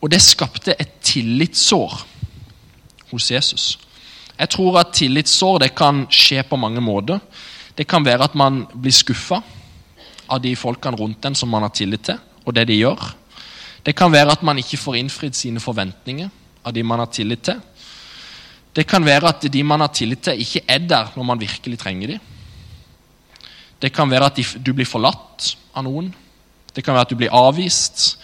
Og det skapte et tillitssår hos Jesus. Jeg tror at tillitssår det kan skje på mange måter. Det kan være at man blir skuffa av de folkene rundt en som man har tillit til, og det de gjør. Det kan være at man ikke får innfridd sine forventninger av de man har tillit til. Det kan være at de man har tillit til, ikke er der når man virkelig trenger dem. Det kan være at du blir forlatt av noen. Det kan være at du blir avvist.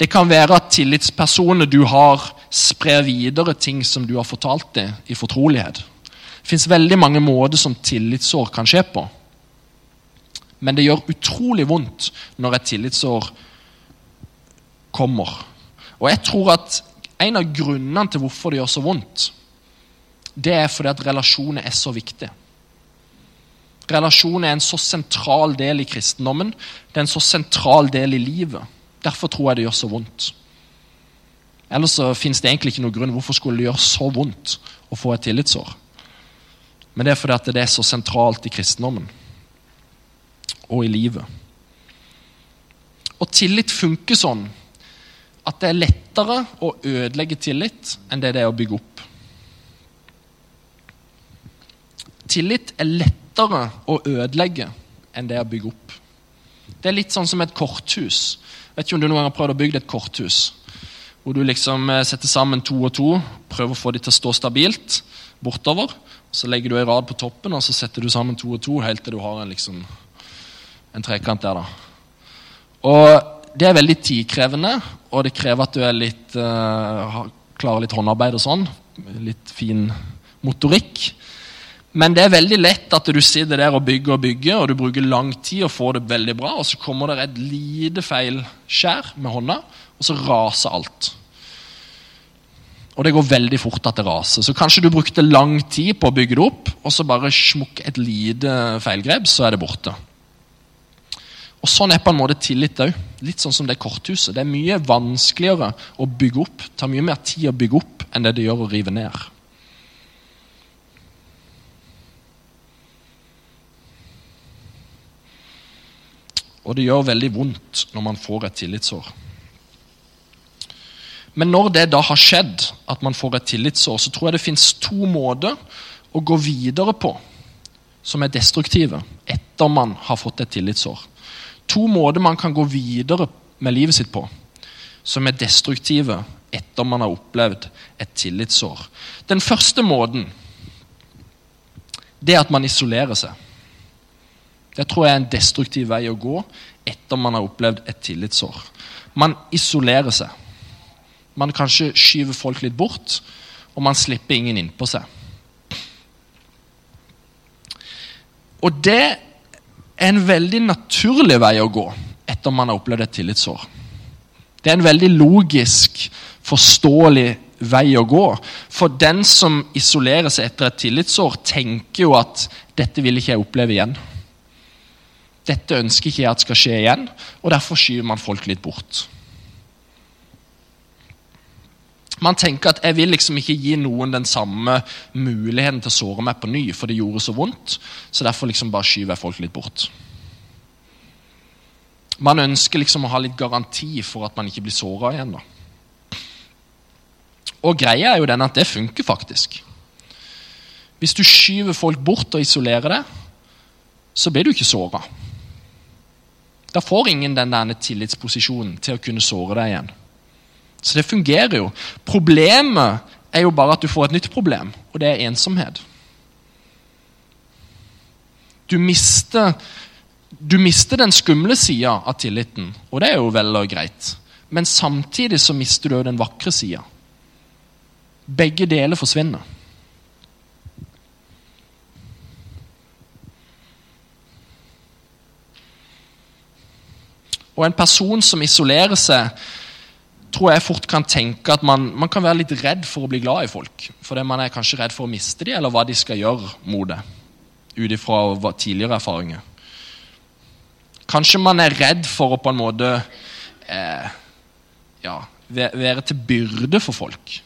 Det kan være at tillitspersoner du har, sprer videre ting som du har fortalt dem i fortrolighet. Det fins veldig mange måter som tillitsår kan skje på. Men det gjør utrolig vondt når et tillitsår kommer. Og jeg tror at en av grunnene til hvorfor det gjør så vondt, det er fordi at relasjoner er så viktig. Relasjoner er en så sentral del i kristendommen. Det er en så sentral del i livet. Derfor tror jeg det gjør så vondt. Ellers så fins det egentlig ikke noen grunn. Hvorfor skulle det gjøre så vondt å få et tillitsår? Men det er fordi at det er så sentralt i kristendommen og i livet. Og tillit funker sånn at det er lettere å ødelegge tillit enn det det er å bygge opp. Tillit er lettere å ødelegge enn det å bygge opp. Det er litt sånn som et korthus. Vet ikke om du noen gang har prøvd å bygge et korthus. Hvor du liksom eh, setter sammen to og to, prøver å få dem til å stå stabilt bortover. Så legger du en rad på toppen, og så setter du sammen to og to helt til du har en, liksom, en trekant der. da. Og Det er veldig tidkrevende, og det krever at du er litt, uh, klarer litt håndarbeid og sånn. Litt fin motorikk. Men det er veldig lett at du sitter der og bygger og bygger, og du bruker lang tid og får det veldig bra, og så kommer det et lite feilskjær med hånda, og så raser alt. Og det går veldig fort at det raser. Så kanskje du brukte lang tid på å bygge det opp, og så bare smukk et lite feilgrep, så er det borte. Og Sånn er på en måte tillit òg. Litt sånn som det korthuset. Det er mye vanskeligere å bygge opp. Tar mye mer tid å bygge opp enn det det gjør å rive ned. Og det gjør veldig vondt når man får et tillitsår. Men når det da har skjedd, at man får et tillitsår, så tror jeg det fins to måter å gå videre på som er destruktive etter man har fått et tillitsår. To måter man kan gå videre med livet sitt på som er destruktive etter man har opplevd et tillitsår. Den første måten det er at man isolerer seg. Det tror jeg er en destruktiv vei å gå etter man har opplevd et tillitsår. Man isolerer seg. Man kanskje skyver folk litt bort, og man slipper ingen innpå seg. Og det er en veldig naturlig vei å gå etter man har opplevd et tillitsår. Det er en veldig logisk, forståelig vei å gå. For den som isolerer seg etter et tillitsår, tenker jo at 'dette vil ikke jeg oppleve igjen'. Dette ønsker ikke jeg at skal skje igjen, og derfor skyver man folk litt bort. Man tenker at jeg vil liksom ikke gi noen den samme muligheten til å såre meg på ny, for det gjorde så vondt, så derfor liksom bare skyver jeg folk litt bort. Man ønsker liksom å ha litt garanti for at man ikke blir såra igjen. da. Og greia er jo den at det funker faktisk. Hvis du skyver folk bort og isolerer deg, så blir du ikke såra. Da får ingen den der tillitsposisjonen til å kunne såre deg igjen. Så det fungerer jo. Problemet er jo bare at du får et nytt problem, og det er ensomhet. Du mister, du mister den skumle sida av tilliten, og det er jo vel og greit. Men samtidig så mister du den vakre sida. Begge deler forsvinner. Og en person som isolerer seg, tror jeg fort kan tenke at man, man kan være litt redd for å bli glad i folk. Fordi man er kanskje redd for å miste dem, eller hva de skal gjøre mot det. Ut ifra tidligere erfaringer. Kanskje man er redd for å på en måte eh, ja, være til byrde for folk.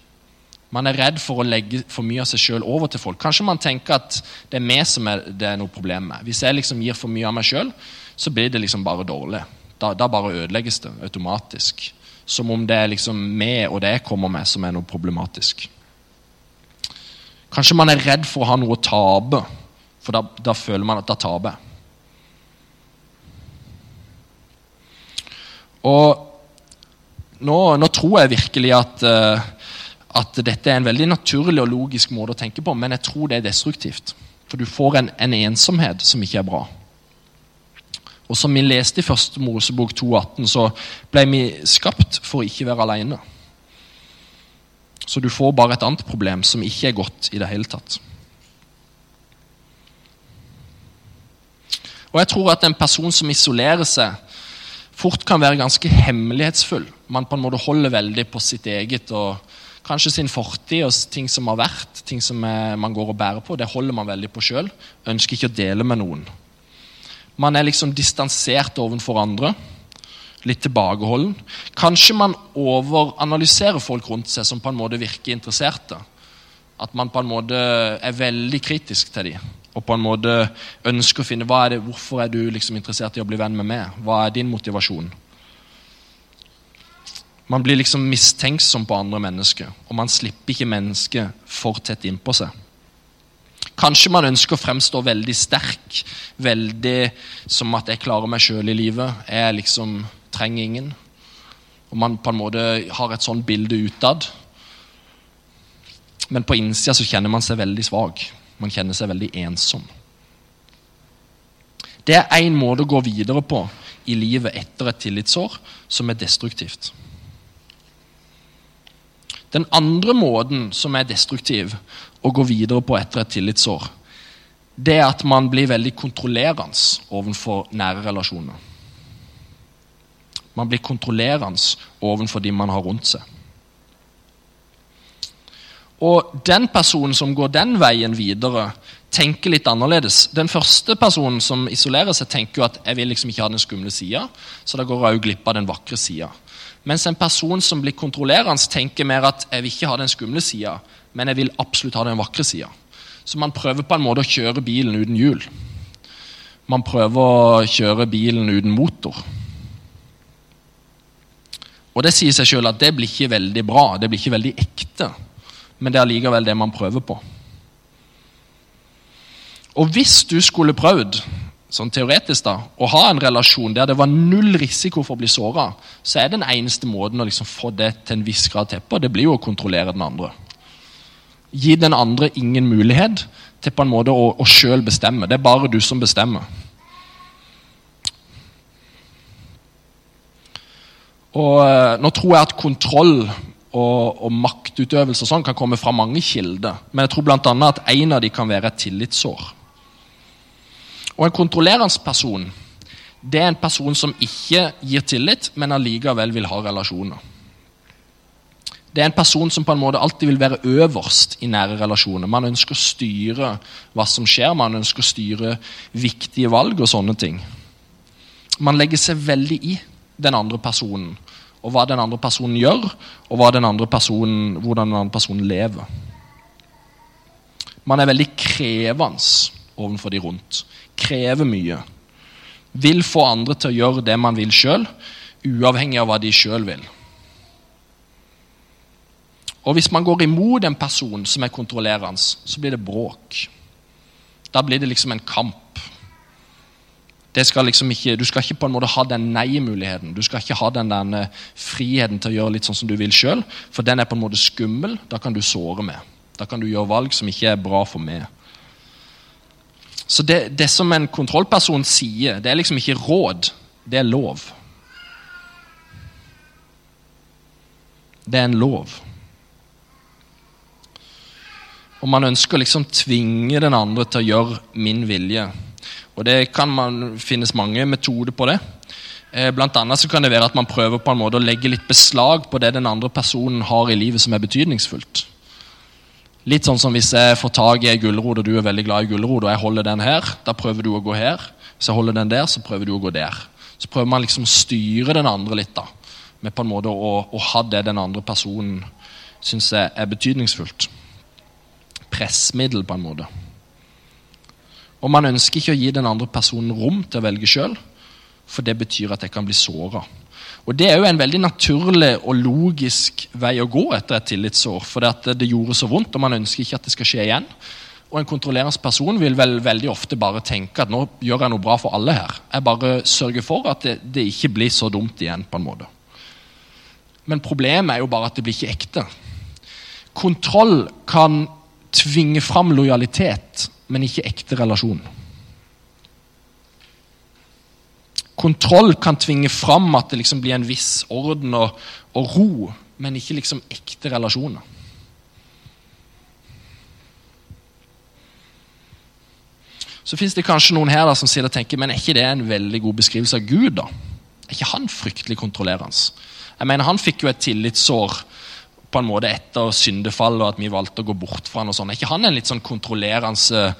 Man er redd for å legge for mye av seg sjøl over til folk. Kanskje man tenker at det er meg som er, det er noe problem med. Hvis jeg liksom gir for mye av meg sjøl, så blir det liksom bare dårlig. Da, da bare ødelegges det automatisk. Som om det er liksom meg og det jeg kommer med, som er noe problematisk. Kanskje man er redd for å ha noe å tape, for da, da føler man at da taper jeg. Og nå, nå, tror jeg virkelig at, uh, at dette er en veldig naturlig og logisk måte å tenke på, men jeg tror det er destruktivt. For du får en, en ensomhet som ikke er bra. Og som vi leste i første Mosebok 2,18, så ble vi skapt for å ikke være alene. Så du får bare et annet problem som ikke er godt i det hele tatt. Og jeg tror at en person som isolerer seg, fort kan være ganske hemmelighetsfull. Man på en måte holder veldig på sitt eget og kanskje sin fortid og ting som har vært, ting som man går og bærer på. Det holder man veldig på sjøl. Ønsker ikke å dele med noen. Man er liksom distansert overfor andre. Litt tilbakeholden. Kanskje man overanalyserer folk rundt seg som på en måte virker interesserte. At man på en måte er veldig kritisk til dem. Og på en måte ønsker å finne hva er det, hvorfor er du liksom interessert i å bli venn med meg. Hva er din motivasjon? Man blir liksom mistenksom på andre mennesker, og man slipper ikke mennesket for tett innpå seg. Kanskje man ønsker å fremstå veldig sterk, veldig som at 'jeg klarer meg sjøl i livet'. Jeg liksom trenger ingen. Og man på en måte har et sånt bilde utad. Men på innsida så kjenner man seg veldig svak. Man kjenner seg veldig ensom. Det er én måte å gå videre på i livet etter et tillitsår som er destruktivt. Den andre måten som er destruktiv, å gå videre på etter et tillitsår, det er at man blir veldig kontrollerende overfor nære relasjoner. Man blir kontrollerende overfor de man har rundt seg. Og den personen som går den veien videre, tenker litt annerledes. Den første personen som isolerer seg, tenker jo at jeg vil liksom ikke ha den skumle sida, så da går jeg glipp av den vakre sida. Mens en person som blir kontrollerende, tenker mer at jeg vil ikke ha den skumle sida, men jeg vil absolutt ha den vakre sida. Så man prøver på en måte å kjøre bilen uten hjul. Man prøver å kjøre bilen uten motor. Og det sier seg sjøl at det blir ikke veldig bra, det blir ikke veldig ekte. Men det er allikevel det man prøver på. Og hvis du skulle prøvd sånn teoretisk da, å ha en relasjon der det var null risiko for å bli såra, så er den eneste måten å liksom få det til en viss grad til på, det blir jo å kontrollere den andre gi den andre ingen mulighet til på en måte å, å sjøl bestemme. Det er bare du som bestemmer. Og eh, Nå tror jeg at kontroll og, og maktutøvelse og sånn kan komme fra mange kilder. Men jeg tror bl.a. at en av dem kan være et tillitssår. Og En kontrollerende person det er en person som ikke gir tillit, men allikevel vil ha relasjoner. Det er en person som på en måte alltid vil være øverst i nære relasjoner. Man ønsker å styre hva som skjer, man ønsker å styre viktige valg og sånne ting. Man legger seg veldig i den andre personen, og hva den andre personen gjør, og den personen, hvordan den andre personen lever. Man er veldig krevende overfor de rundt. Krever mye. Vil få andre til å gjøre det man vil sjøl, uavhengig av hva de sjøl vil. Og hvis man går imot en person som er kontrollerende, så blir det bråk. Da blir det liksom en kamp. Skal liksom ikke, du skal ikke på en måte ha den nei-muligheten. Du skal ikke ha den der eh, friheten til å gjøre litt sånn som du vil sjøl, for den er på en måte skummel. Da kan du såre med. Da kan du gjøre valg som ikke er bra for meg. Så det, det som en kontrollperson sier, det er liksom ikke råd, det er lov. Det er en lov. Og man ønsker liksom tvinge den andre til å gjøre min vilje. Og det kan man, finnes mange metoder på det. Eh, blant annet så kan det være at man prøver på en måte å legge litt beslag på det den andre personen har i livet som er betydningsfullt. Litt sånn som hvis jeg får tak i ei gulrot, og du er veldig glad i gulrot, og jeg holder den her, da prøver du å gå her. Hvis jeg holder den der, så prøver du å gå der. Så prøver man liksom å styre den andre litt, da. Med på en måte å, å ha det den andre personen syns er betydningsfullt pressmiddel, på en måte. Og man ønsker ikke å gi den andre personen rom til å velge sjøl, for det betyr at jeg kan bli såra. Og Det er jo en veldig naturlig og logisk vei å gå etter et tillitsår. For det, det gjorde så vondt, og man ønsker ikke at det skal skje igjen. Og En kontrollerende person vil vel veldig ofte bare tenke at nå gjør jeg noe bra for alle her. Jeg bare sørger for at det, det ikke blir så dumt igjen. på en måte. Men problemet er jo bare at det blir ikke ekte. Kontroll kan tvinge fram lojalitet, men ikke ekte relasjon. Kontroll kan tvinge fram at det liksom blir en viss orden og, og ro, men ikke liksom ekte relasjoner. Så fins det kanskje noen her da, som sier og tenker, men er ikke det en veldig god beskrivelse av Gud? da? Er ikke han fryktelig kontrollerende? Jeg mener, Han fikk jo et tillitssår på en måte etter syndefall og at vi valgte å gå bort fra han. og sånn. Er ikke han en litt sånn kontrollerende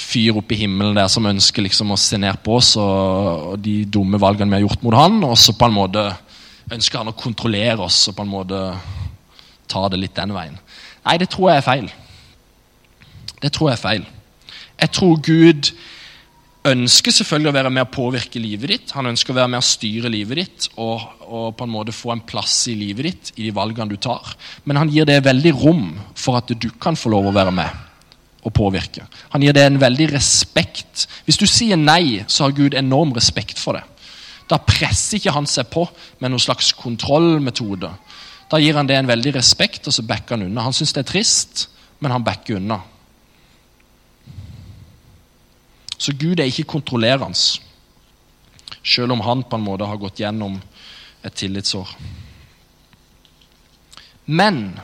fyr oppe i himmelen der som ønsker liksom å se ned på oss og de dumme valgene vi har gjort mot han, og så på en måte ønsker han å kontrollere oss og på en måte ta det litt den veien? Nei, det tror jeg er feil. Det tror jeg er feil. Jeg tror Gud ønsker selvfølgelig å være med å påvirke livet ditt. Han ønsker å være med å styre livet ditt og, og, på en måte få en plass i livet ditt i de valgene du tar. Men han gir det veldig rom for at du kan få lov å være med og påvirke. Han gir det en veldig respekt. Hvis du sier nei, så har Gud enorm respekt for det. Da presser ikke han seg på med noen slags kontrollmetode. Da gir han det en veldig respekt, og så backer han unna. Han syns det er trist, men han backer unna. Så Gud er ikke kontrollerende, selv om han på en måte har gått gjennom et tillitsår. Men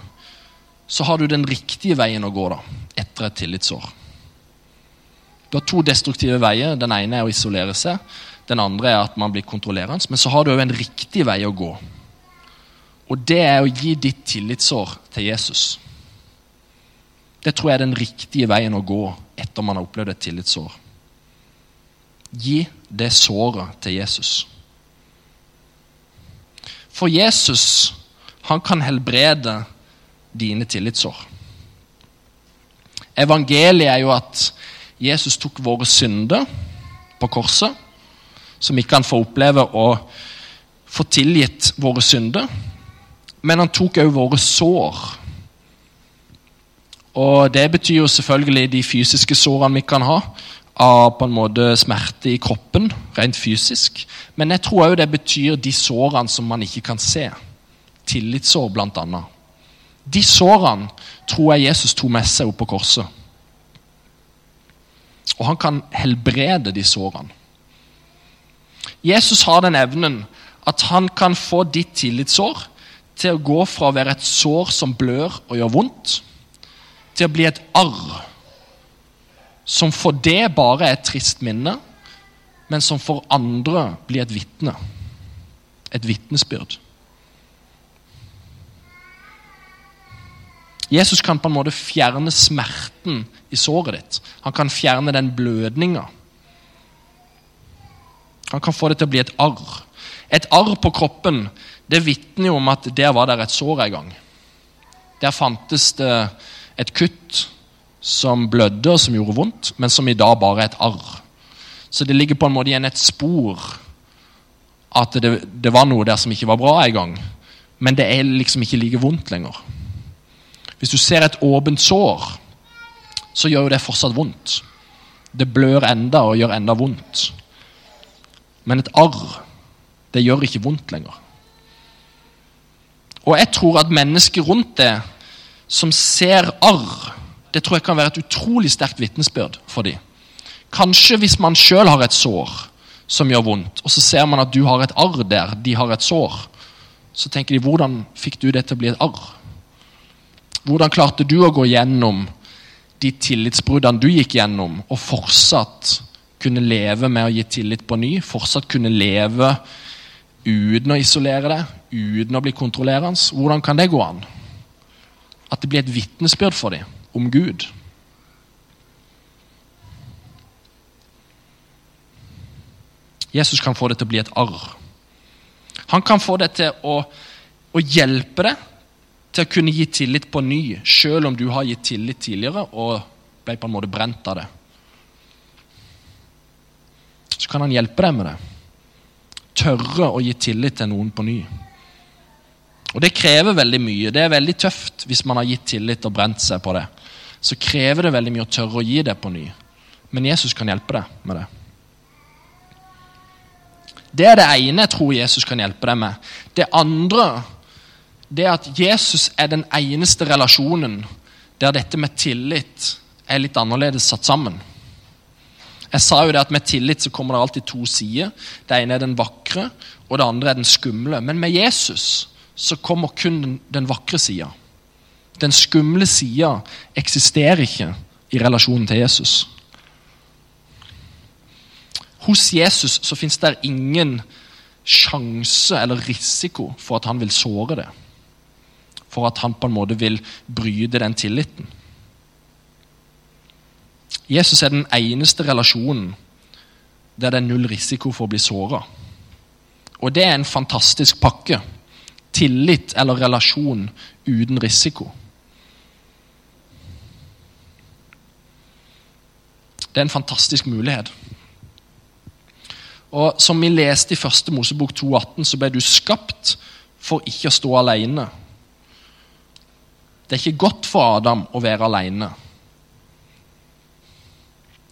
så har du den riktige veien å gå da, etter et tillitsår. Du har to destruktive veier. Den ene er å isolere seg. Den andre er at man blir kontrollerende. Men så har du òg en riktig vei å gå. Og det er å gi ditt tillitsår til Jesus. Det tror jeg er den riktige veien å gå etter man har opplevd et tillitsår. Gi det såret til Jesus. For Jesus, han kan helbrede dine tillitssår. Evangeliet er jo at Jesus tok våre synder på korset, som ikke han får oppleve å få tilgitt våre synder. Men han tok òg våre sår. Og Det betyr jo selvfølgelig de fysiske sårene vi kan ha av på en måte smerte i kroppen, rent fysisk. Men jeg tror òg det betyr de sårene som man ikke kan se. Tillitssår, annet. De sårene tror jeg Jesus tok med seg opp på korset. Og han kan helbrede de sårene. Jesus har den evnen at han kan få ditt tillitssår til å gå fra å være et sår som blør og gjør vondt, til å bli et arr som for det bare er et trist minne, men som for andre blir et vitne. Et vitnesbyrd. Jesus kan på en måte fjerne smerten i såret ditt. Han kan fjerne den blødninga. Han kan få det til å bli et arr. Et arr på kroppen det vitner jo om at der var det et sår en gang. Der fantes det et kutt som blødde og som gjorde vondt, men som i dag bare er et arr. Så det ligger på en måte igjen et spor at det, det var noe der som ikke var bra en gang. Men det er liksom ikke like vondt lenger. Hvis du ser et åpent sår, så gjør jo det fortsatt vondt. Det blør enda og gjør enda vondt. Men et arr, det gjør ikke vondt lenger. Og jeg tror at mennesker rundt det som ser arr, det tror jeg kan være et utrolig sterkt vitnesbyrd for dem. Kanskje hvis man sjøl har et sår som gjør vondt, og så ser man at du har et arr der, de har et sår, så tenker de hvordan fikk du det til å bli et arr? Hvordan klarte du å gå gjennom de tillitsbruddene du gikk gjennom, og fortsatt kunne leve med å gi tillit på ny? Fortsatt kunne leve uten å isolere deg, uten å bli kontrollerende? Hvordan kan det gå an? At det blir et vitnesbyrd for dem om Gud. Jesus kan få det til å bli et arr. Han kan få det til å, å hjelpe deg til å kunne gi tillit på ny, selv om du har gitt tillit tidligere og ble på en måte brent av det. Så kan han hjelpe deg med det. tørre å gi tillit til noen på ny. Og Det krever veldig mye. Det er veldig tøft hvis man har gitt tillit og brent seg på det. Så krever det veldig mye å tørre å gi det på ny. Men Jesus kan hjelpe deg med det. Det er det ene jeg tror Jesus kan hjelpe deg med. Det andre det er at Jesus er den eneste relasjonen der dette med tillit er litt annerledes satt sammen. Jeg sa jo det at Med tillit så kommer det alltid to sider. Det ene er den vakre, og det andre er den skumle. Men med Jesus så kommer kun den, vakre sida. Den skumle sida eksisterer ikke i relasjonen til Jesus. Hos Jesus så fins det ingen sjanse eller risiko for at han vil såre det. For at han på en måte vil bryte den tilliten. Jesus er den eneste relasjonen der det er null risiko for å bli såra. Og det er en fantastisk pakke. Tillit eller relasjon uten risiko. Det er en fantastisk mulighet. Og Som vi leste i første Mosebok 2,18, så ble du skapt for ikke å stå alene. Det er ikke godt for Adam å være alene.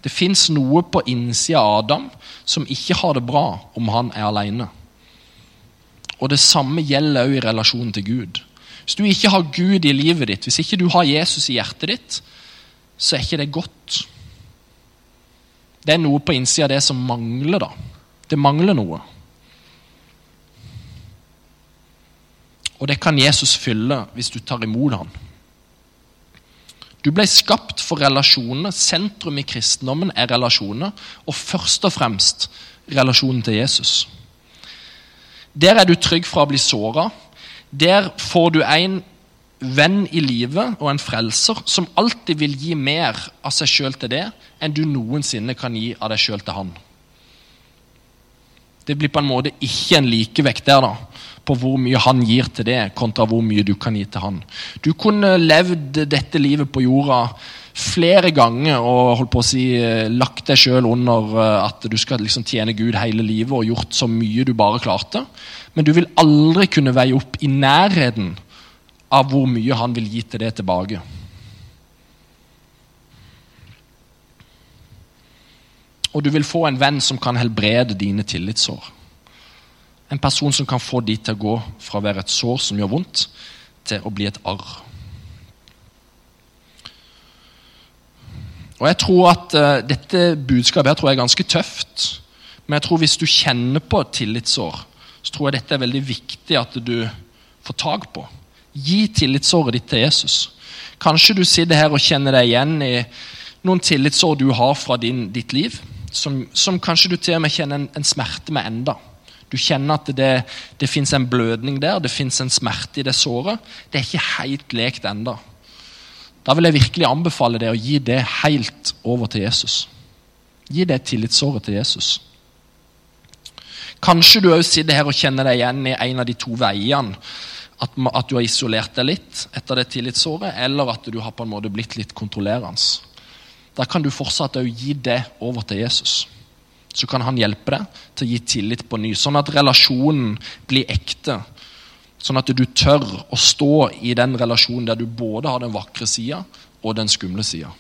Det fins noe på innsida av Adam som ikke har det bra om han er alene. Og det samme gjelder også i relasjonen til Gud. Hvis du ikke har Gud i livet ditt, hvis ikke du har Jesus i hjertet ditt, så er ikke det godt. Det er noe på innsida av det som mangler. da. Det mangler noe. Og det kan Jesus fylle hvis du tar imot ham. Du ble skapt for relasjoner. Sentrum i kristendommen er relasjoner, og først og fremst relasjonen til Jesus. Der er du trygg fra å bli såra. Der får du en venn i livet og en frelser som alltid vil gi mer av seg sjøl til det enn du noensinne kan gi av deg sjøl til han. Det blir på en måte ikke en likevekt der, da, på hvor mye han gir til det, kontra hvor mye du kan gi til han. Du kunne levd dette livet på jorda flere ganger og holdt på å si, lagt deg sjøl under eh, at du skal liksom tjene Gud hele livet og gjort så mye du bare klarte. Men du vil aldri kunne veie opp i nærheten av hvor mye han vil gi til det tilbake. Og du vil få en venn som kan helbrede dine tillitssår. En person som kan få de til å gå fra å være et sår som gjør vondt, til å bli et arr. Og jeg tror at uh, Dette budskapet her tror jeg er ganske tøft. Men jeg tror hvis du kjenner på tillitsår så tror jeg dette er veldig viktig at du får tak på. Gi tillitsåret ditt til Jesus. Kanskje du sitter her og kjenner deg igjen i noen tillitsår du har fra din, ditt liv som, som, kanskje du til og med kjenner en, en smerte med enda. Du kjenner at det, det fins en blødning der, det fins en smerte i det såret. Det er ikke helt lekt enda. Da vil jeg virkelig anbefale deg å gi det helt over til Jesus. Gi det tillitsåret til Jesus. Kanskje du òg sitter her og kjenner deg igjen i en av de to veiene. At, at du har isolert deg litt etter det tillitsåret, eller at du har på en måte blitt litt kontrollerende. Da kan du fortsatt gi det over til Jesus. Så kan han hjelpe deg til å gi tillit på ny, sånn at relasjonen blir ekte. Sånn at du tør å stå i den relasjonen der du både har den vakre sida og den skumle sida.